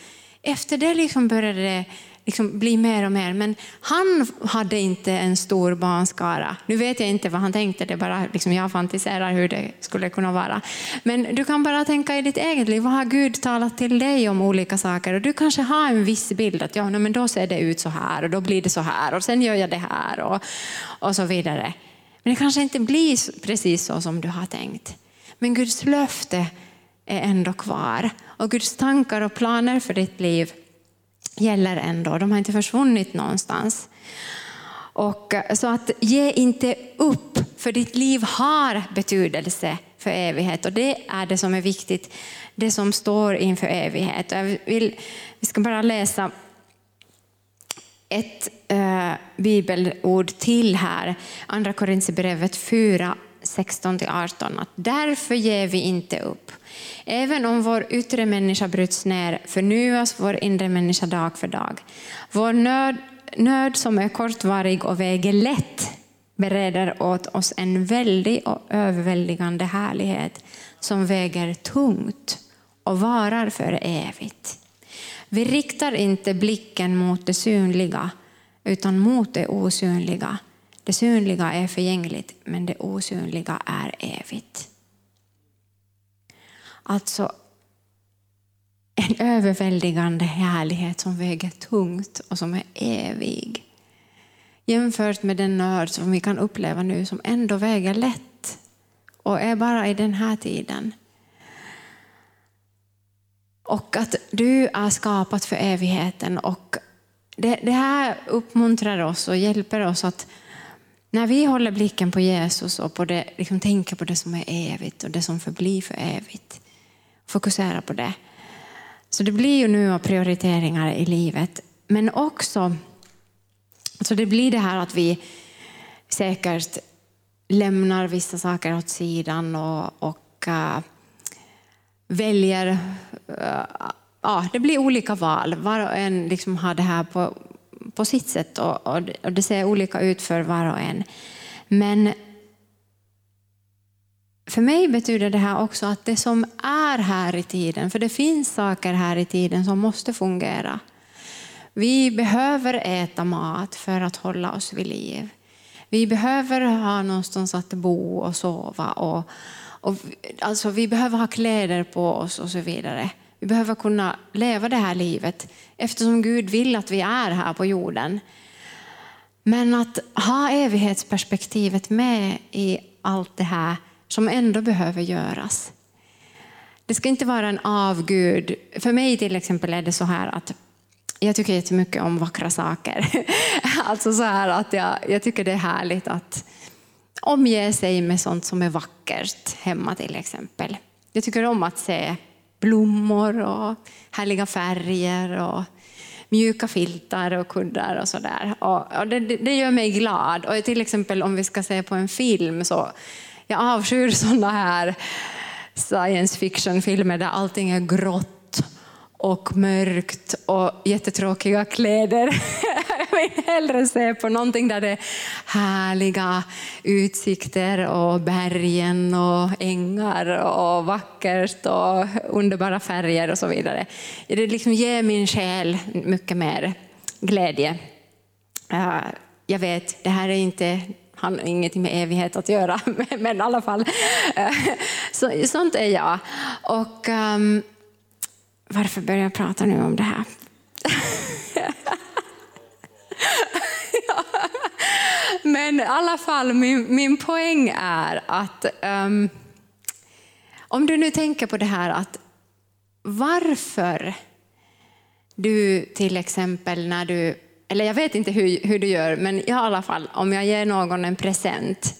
efter det liksom började det liksom bli mer och mer. Men han hade inte en stor barnskara. Nu vet jag inte vad han tänkte, det bara liksom jag fantiserar hur det skulle kunna vara. Men du kan bara tänka i ditt eget liv, vad har Gud talat till dig om olika saker? Och du kanske har en viss bild, att ja, men då ser det ut så här och då blir det så här och sen gör jag det här och, och så vidare. Men det kanske inte blir precis så som du har tänkt. Men Guds löfte är ändå kvar. Och Guds tankar och planer för ditt liv gäller ändå. De har inte försvunnit någonstans. Och, så att ge inte upp, för ditt liv har betydelse för evighet. Och det är det som är viktigt, det som står inför evighet. Jag vill, vi ska bara läsa ett äh, bibelord till här, Andra Korinthierbrevet 4, 16-18. Att därför ger vi inte upp. Även om vår yttre människa bryts ner förnyas vår inre människa dag för dag. Vår nöd, nöd som är kortvarig och väger lätt bereder åt oss en väldig och överväldigande härlighet som väger tungt och varar för evigt. Vi riktar inte blicken mot det synliga utan mot det osynliga. Det synliga är förgängligt, men det osynliga är evigt. Alltså en överväldigande härlighet som väger tungt och som är evig. Jämfört med den nöd som vi kan uppleva nu som ändå väger lätt och är bara i den här tiden. Och att du är skapad för evigheten. Och det, det här uppmuntrar oss och hjälper oss att när vi håller blicken på Jesus och på det, liksom tänker på det som är evigt och det som förblir för evigt, fokusera på det. Så det blir ju nu prioriteringar i livet, men också så det blir det här att vi säkert lämnar vissa saker åt sidan och, och uh, väljer... Uh, ja, det blir olika val. Var och en liksom har det här på, på sitt sätt och, och, och det ser olika ut för var och en. Men för mig betyder det här också att det som är här i tiden, för det finns saker här i tiden som måste fungera. Vi behöver äta mat för att hålla oss vid liv. Vi behöver ha någonstans att bo och sova. Och, och, alltså vi behöver ha kläder på oss och så vidare. Vi behöver kunna leva det här livet eftersom Gud vill att vi är här på jorden. Men att ha evighetsperspektivet med i allt det här som ändå behöver göras. Det ska inte vara en avgud. För mig till exempel är det så här att jag tycker jättemycket om vackra saker. [LAUGHS] alltså så här att jag, jag tycker det är härligt att omge sig med sånt som är vackert hemma till exempel. Jag tycker om att se blommor och härliga färger och mjuka filtar och kuddar och sådär. Och, och det, det, gör mig glad. Och till exempel om vi ska se på en film så jag avskyr sådana här science fiction-filmer där allting är grått och mörkt och jättetråkiga kläder. [LAUGHS] Jag vill hellre se på någonting där det är härliga utsikter och bergen och ängar och vackert och underbara färger och så vidare. Det liksom ger min själ mycket mer glädje. Eh, jag vet, det här är inte har ingenting med evighet att göra, [LAUGHS] men i alla fall. Eh, så, sånt är jag. Och um, varför börjar jag prata nu om det här? [LAUGHS] Men i alla fall, min, min poäng är att um, om du nu tänker på det här att varför du till exempel när du, eller jag vet inte hur, hur du gör, men i alla fall om jag ger någon en present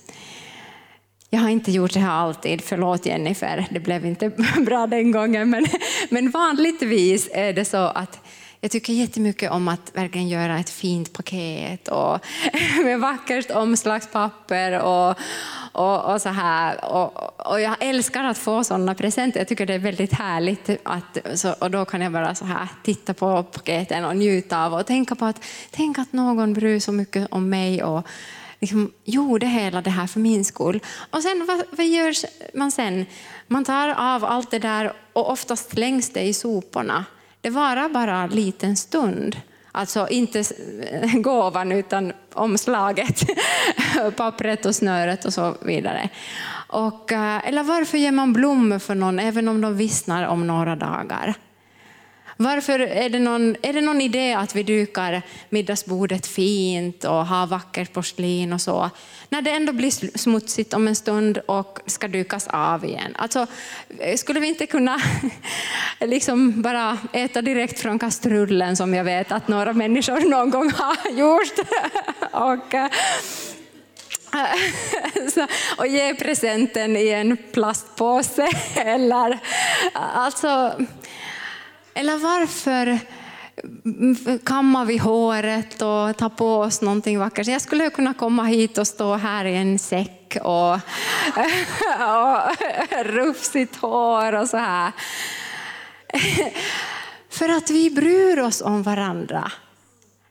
jag har inte gjort det här alltid, förlåt Jennifer, det blev inte [LAUGHS] bra den gången. Men, men vanligtvis är det så att jag tycker jättemycket om att verkligen göra ett fint paket och [LAUGHS] med vackert omslagspapper och, och, och så här. Och, och, jag älskar att få sådana presenter. Jag tycker det är väldigt härligt. Att, så, och då kan jag bara så här titta på paketen och njuta av och tänka på att tänk att någon bryr sig så mycket om mig och liksom gjorde hela det här för min skull. Och sen vad, vad gör man sen? Man tar av allt det där och oftast slängs det i soporna. Det varar bara en liten stund. Alltså inte [LAUGHS] gåvan utan omslaget, [LAUGHS] pappret och snöret och så vidare. Och, eh, eller varför ger man blommor för någon även om de vissnar om några dagar? Varför är det, någon, är det någon idé att vi dukar middagsbordet fint och har vackert porslin och så, när det ändå blir smutsigt om en stund och ska dukas av igen? Alltså, eh, skulle vi inte kunna [LAUGHS] liksom bara äta direkt från kastrullen som jag vet att några människor någon gång har [LAUGHS] gjort? [LAUGHS] och, eh, och ge presenten i en plastpåse. Eller, alltså, eller varför kammar vi håret och tar på oss någonting vackert? Jag skulle kunna komma hit och stå här i en säck och, [LAUGHS] och rufsigt hår och så här. För att vi bryr oss om varandra.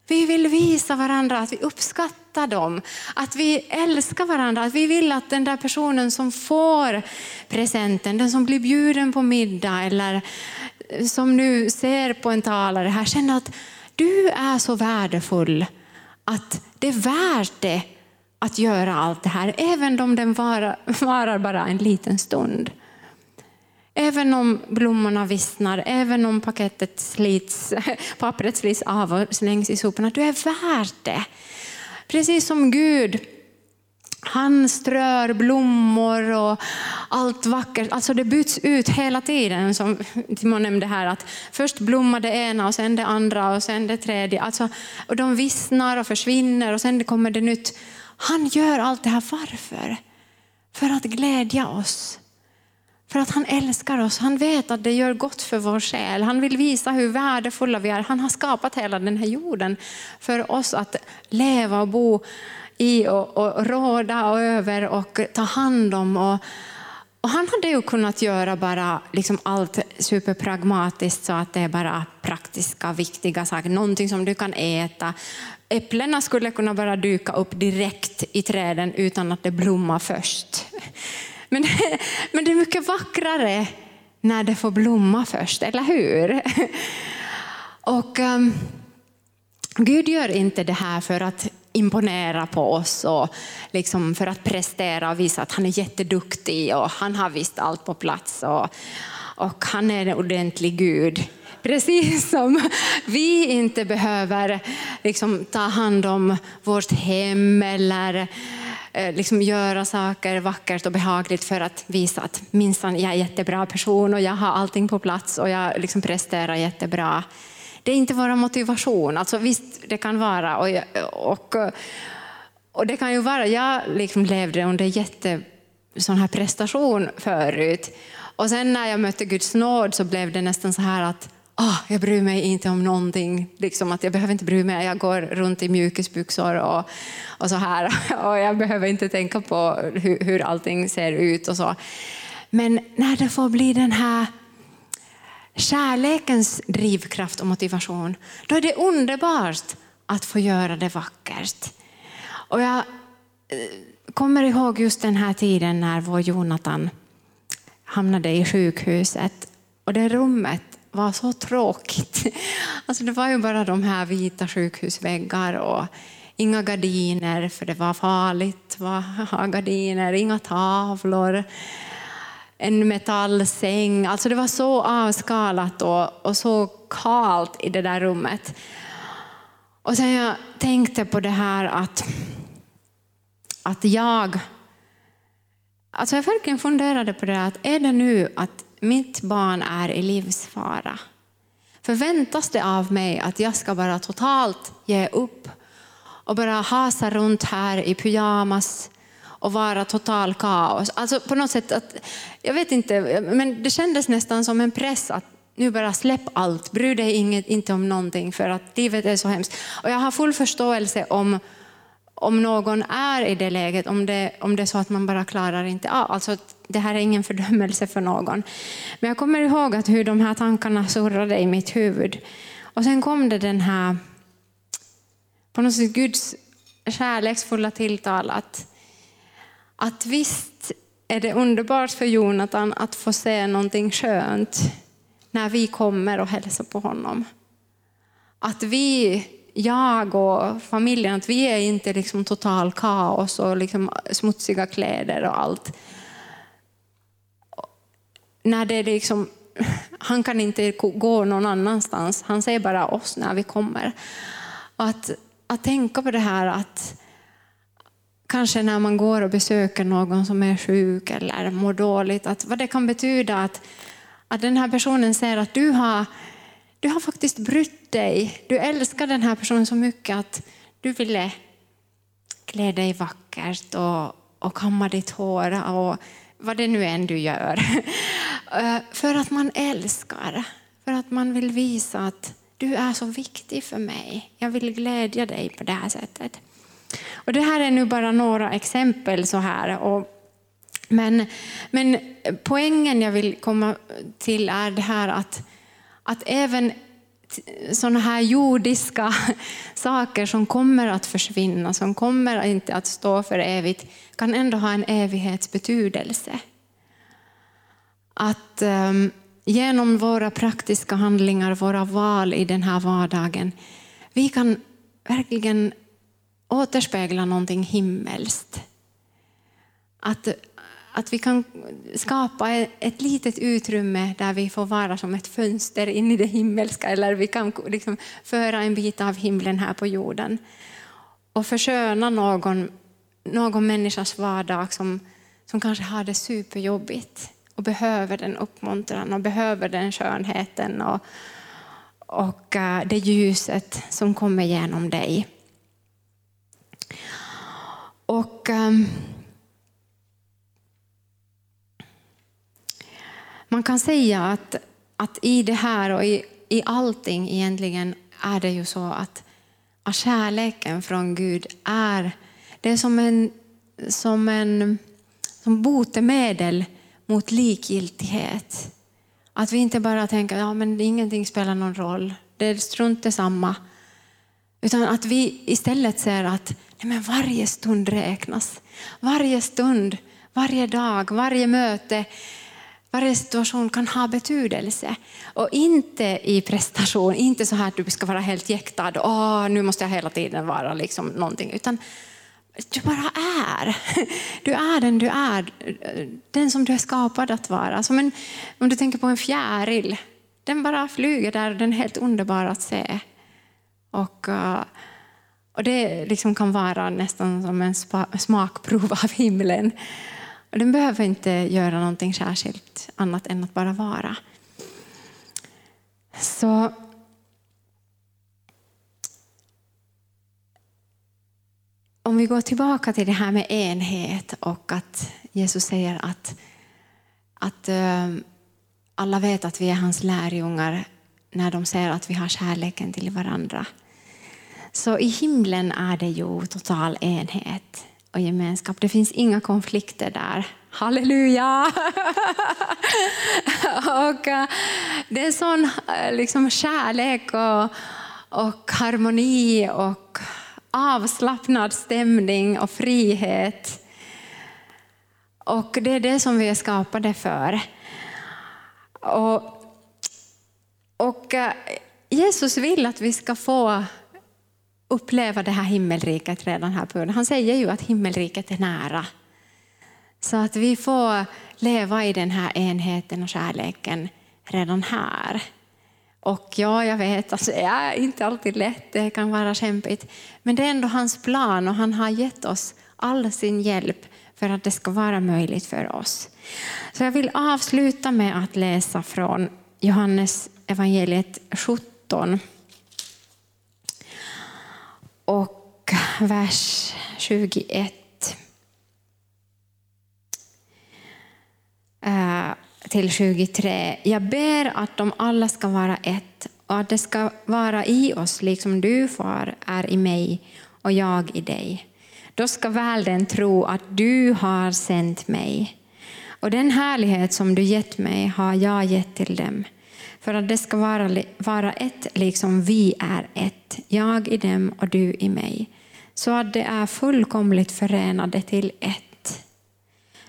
Vi vill visa varandra att vi uppskattar dem, att vi älskar varandra, att vi vill att den där personen som får presenten, den som blir bjuden på middag eller som nu ser på en talare här känner att du är så värdefull att det är värt det att göra allt det här, även om den varar, varar bara en liten stund. Även om blommorna vissnar, även om paketet slits, [LAUGHS] pappret slits av och slängs i soporna. Du är värd det. Precis som Gud han strör blommor och allt vackert. Alltså det byts ut hela tiden. Som Timon nämnde här, att först blommar det ena och sen det andra och sen det tredje. Alltså, och de vissnar och försvinner och sen kommer det nytt. Han gör allt det här varför? För att glädja oss. För att han älskar oss. Han vet att det gör gott för vår själ. Han vill visa hur värdefulla vi är. Han har skapat hela den här jorden för oss att leva och bo i och, och råda över och ta hand om. Och, och han hade ju kunnat göra bara liksom allt superpragmatiskt så att det är bara praktiska, viktiga saker. Någonting som du kan äta. Äpplena skulle kunna bara dyka upp direkt i träden utan att det blommar först. Men, [LAUGHS] men det är mycket vackrare när det får blomma först, eller hur? [LAUGHS] Och um, Gud gör inte det här för att imponera på oss och liksom för att prestera och visa att han är jätteduktig och han har visst allt på plats och, och han är en ordentlig Gud. [LAUGHS] Precis som vi inte behöver liksom, ta hand om vårt hem eller eh, liksom, göra saker vackert och behagligt för att visa att minsann jag är en jättebra person och jag har allting på plats och jag liksom presterar jättebra. Det är inte vår motivation. Alltså, visst, det kan vara. Och, och, och det kan ju vara, jag liksom levde under jätte sån här prestation förut. Och sen när jag mötte Guds nåd så blev det nästan så här att oh, jag bryr mig inte om någonting. Liksom att jag behöver inte bry mig. Jag går runt i mjukisbyxor och, och så här. [LAUGHS] Och jag behöver inte tänka på hur, hur allting ser ut och så. Men när det får bli den här kärlekens drivkraft och motivation, då är det underbart att få göra det vackert. Och jag eh, kommer ihåg just den här tiden när vår Jonathan hamnade i sjukhuset och det rummet var så tråkigt. [LAUGHS] Alltså det var ju bara de här vita sjukhusväggar och inga gardiner för det var farligt att ha [LAUGHS] gardiner, inga tavlor, en metallsäng. Alltså det var så avskalat och, och så kalt i det där rummet. Och sen jag tänkte på det här att, att jag Alltså jag verkligen funderade på det, att är det nu att mitt barn är i livsfara? Förväntas det av mig att jag ska bara totalt ge upp och bara hasa runt här i pyjamas och vara total kaos? Alltså på något sätt, att, jag vet inte, men det kändes nästan som en press att nu bara släpp allt, bry dig inget, inte om någonting för att livet är så hemskt. Och jag har full förståelse om om någon är i det läget, om det, om det är så att man bara klarar inte av. Alltså, det här är ingen fördömelse för någon. Men jag kommer ihåg att hur de här tankarna surrade i mitt huvud. Och sen kom det den här, på något sätt Guds kärleksfulla tilltal att, att visst är det underbart för Jonathan att få se någonting skönt när vi kommer och hälsar på honom. Att vi jag och familjen, att vi är inte liksom total kaos och liksom smutsiga kläder och allt. När det liksom, han kan inte gå någon annanstans, han ser bara oss när vi kommer. Att, att tänka på det här att kanske när man går och besöker någon som är sjuk eller mår dåligt, att vad det kan betyda att, att den här personen säger att du har du har faktiskt brytt dig. Du älskar den här personen så mycket att du ville klä dig vackert och, och kamma ditt hår och vad det nu än du gör. [LAUGHS] Eh, för att man älskar, för att man vill visa att du är så viktig för mig. Jag vill glädja dig på det här sättet. Och det här är nu bara några exempel så här. Och, men, men poängen jag vill komma till är det här att att även sådana här jordiska [LAUGHS] saker som kommer att försvinna, som kommer inte att stå för evigt, kan ändå ha en evighetsbetydelse. Att um, genom våra praktiska handlingar, våra val i den här vardagen, vi kan verkligen återspegla någonting himmelskt. Att att vi kan skapa ett litet utrymme där vi får vara som ett fönster in i det himmelska, eller vi kan liksom föra en bit av himlen här på jorden och försköna någon, någon människas vardag som, som kanske har det superjobbigt och behöver den uppmuntran och behöver den skönheten och, och eh, det ljuset som kommer genom dig. Och... Um, Man kan säga att, att i det här och i, i allting egentligen är det ju så att, att kärleken från Gud är, det är som en, som en som botemedel mot likgiltighet. Att vi inte bara tänker att ja, ingenting spelar någon roll, det är strunt samma. Utan att vi istället ser att men varje stund räknas. Varje stund, varje dag, varje möte varje situation kan ha betydelse. Och inte i prestation, inte så här att du ska vara helt jäktad, Åh, nu måste jag hela tiden vara liksom någonting, utan du bara är. [LAUGHS] Du är den du är, den som du är skapad att vara. Som en, om du tänker på en fjäril, den bara flyger där, den är helt underbar att se. Och, eh, och det liksom kan vara nästan som en smakprov av himlen. Och den behöver inte göra någonting särskilt annat än att bara vara. Så om vi går tillbaka till det här med enhet och att Jesus säger att, att eh, alla vet att vi är hans lärjungar när de säger att vi har kärleken till varandra. Så i himlen är det ju total enhet och gemenskap. Det finns inga konflikter där. Halleluja! [LAUGHS] och eh, det är sån eh, liksom, kärlek och, och harmoni och avslappnad stämning och frihet. Och det är det som vi är skapade för. Och, och eh, Jesus vill att vi ska få uppleva det här himmelriket redan här på jorden. Han säger ju att himmelriket är nära. Så att vi får leva i den här enheten och kärleken redan här. Och ja, jag vet, alltså, det är inte alltid lätt, det kan vara kämpigt. Men det är ändå hans plan och han har gett oss all sin hjälp för att det ska vara möjligt för oss. Så jag vill avsluta med att läsa från Johannes evangeliet 17 och vers 21. Eh, till 23. Jag ber att de alla ska vara ett och att det ska vara i oss liksom du, far, är i mig och jag i dig. Då ska världen tro att du har sänt mig. Och den härlighet som du gett mig har jag gett till dem för att det ska vara, vara ett liksom vi är ett, jag i dem och du i mig, så att det är fullkomligt förenade till ett.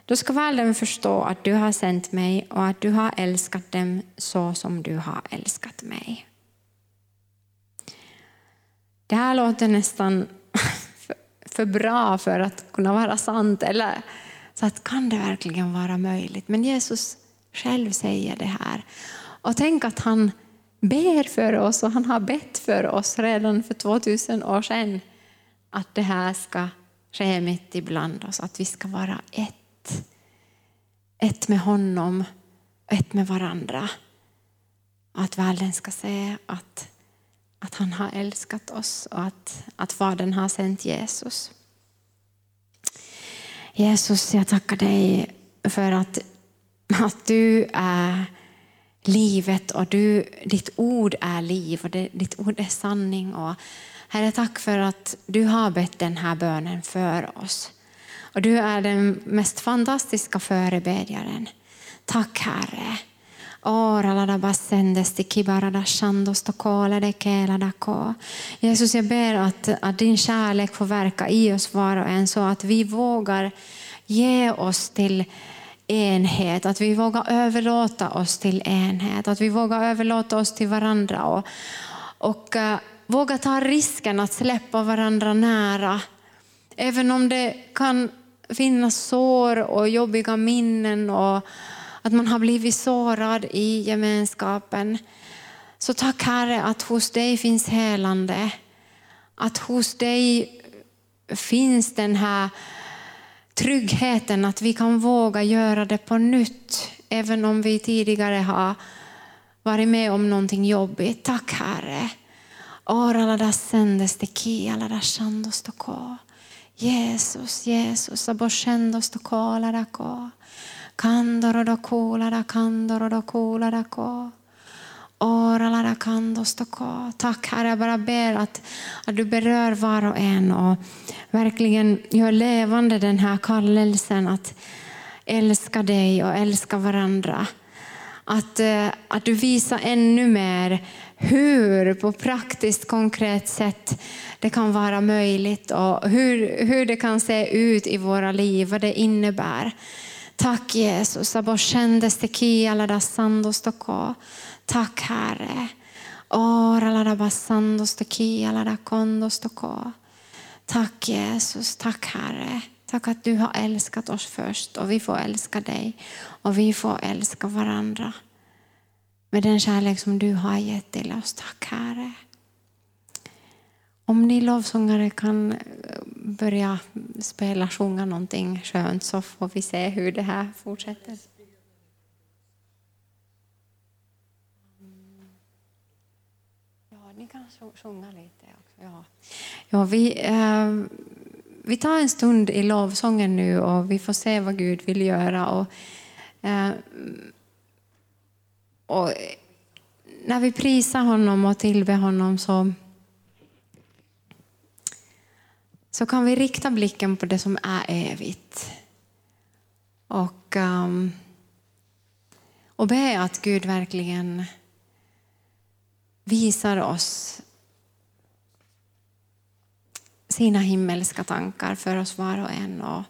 Då ska världen förstå att du har sänt mig och att du har älskat dem så som du har älskat mig. Det här låter nästan [LAUGHS] för bra för att kunna vara sant. Eller, så att kan det verkligen vara möjligt? Men Jesus själv säger det här. Och tänk att han ber för oss och han har bett för oss redan för 2000 år sedan att det här ska ske mitt ibland oss, att vi ska vara ett. Ett med honom, ett med varandra. Att världen ska se att, att han har älskat oss och att, att Fadern har sänt Jesus. Jesus, jag tackar dig för att, att du är livet och du, ditt ord är liv och det, ditt ord är sanning. Och Herre, tack för att du har bett den här bönen för oss. Och du är den mest fantastiska förebedjaren. Tack Herre. Jesus, jag ber att, att din kärlek får verka i oss var och en så att vi vågar ge oss till enhet, att vi vågar överlåta oss till enhet, att vi vågar överlåta oss till varandra och, och uh, våga ta risken att släppa varandra nära. Även om det kan finnas sår och jobbiga minnen och att man har blivit sårad i gemenskapen. Så tack Herre att hos dig finns helande. Att hos dig finns den här tryggheten att vi kan våga göra det på nytt, även om vi tidigare har varit med om någonting jobbigt. Tack Herre. Jesus, Jesus, aboshendos to kola da ko. Kandoro do kola da kandoro do ko, kola da kandos to ko. Tack Herre, jag bara ber att, att du berör var och en och verkligen gör levande den här kallelsen att älska dig och älska varandra. Att, eh, att du visar ännu mer hur på praktiskt konkret sätt det kan vara möjligt och hur, hur det kan se ut i våra liv, vad det innebär. Tack Jesus. Tack Herre. Tack Jesus, tack Herre. Tack att du har älskat oss först och vi får älska dig och vi får älska varandra med den kärlek som du har gett till oss. Tack Herre. Om ni lovsångare kan eh, börja spela, sjunga någonting skönt så får vi se hur det här fortsätter. ni kan sjunga lite. Ja. Ja, vi, eh, vi tar en stund i lovsången nu och vi får se vad Gud vill göra. Och, eh, och när vi prisar honom och tillber honom så, så kan vi rikta blicken på det som är evigt. Och, um, och be att Gud verkligen visar oss sina himmelska tankar för oss var och en. Och,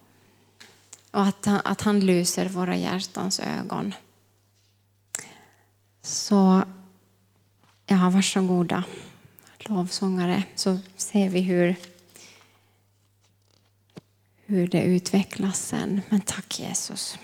och att, han, att han lyser våra hjärtans ögon. Så ja, varsågoda lovsångare så ser vi hur, hur det utvecklas sen. Men tack Jesus.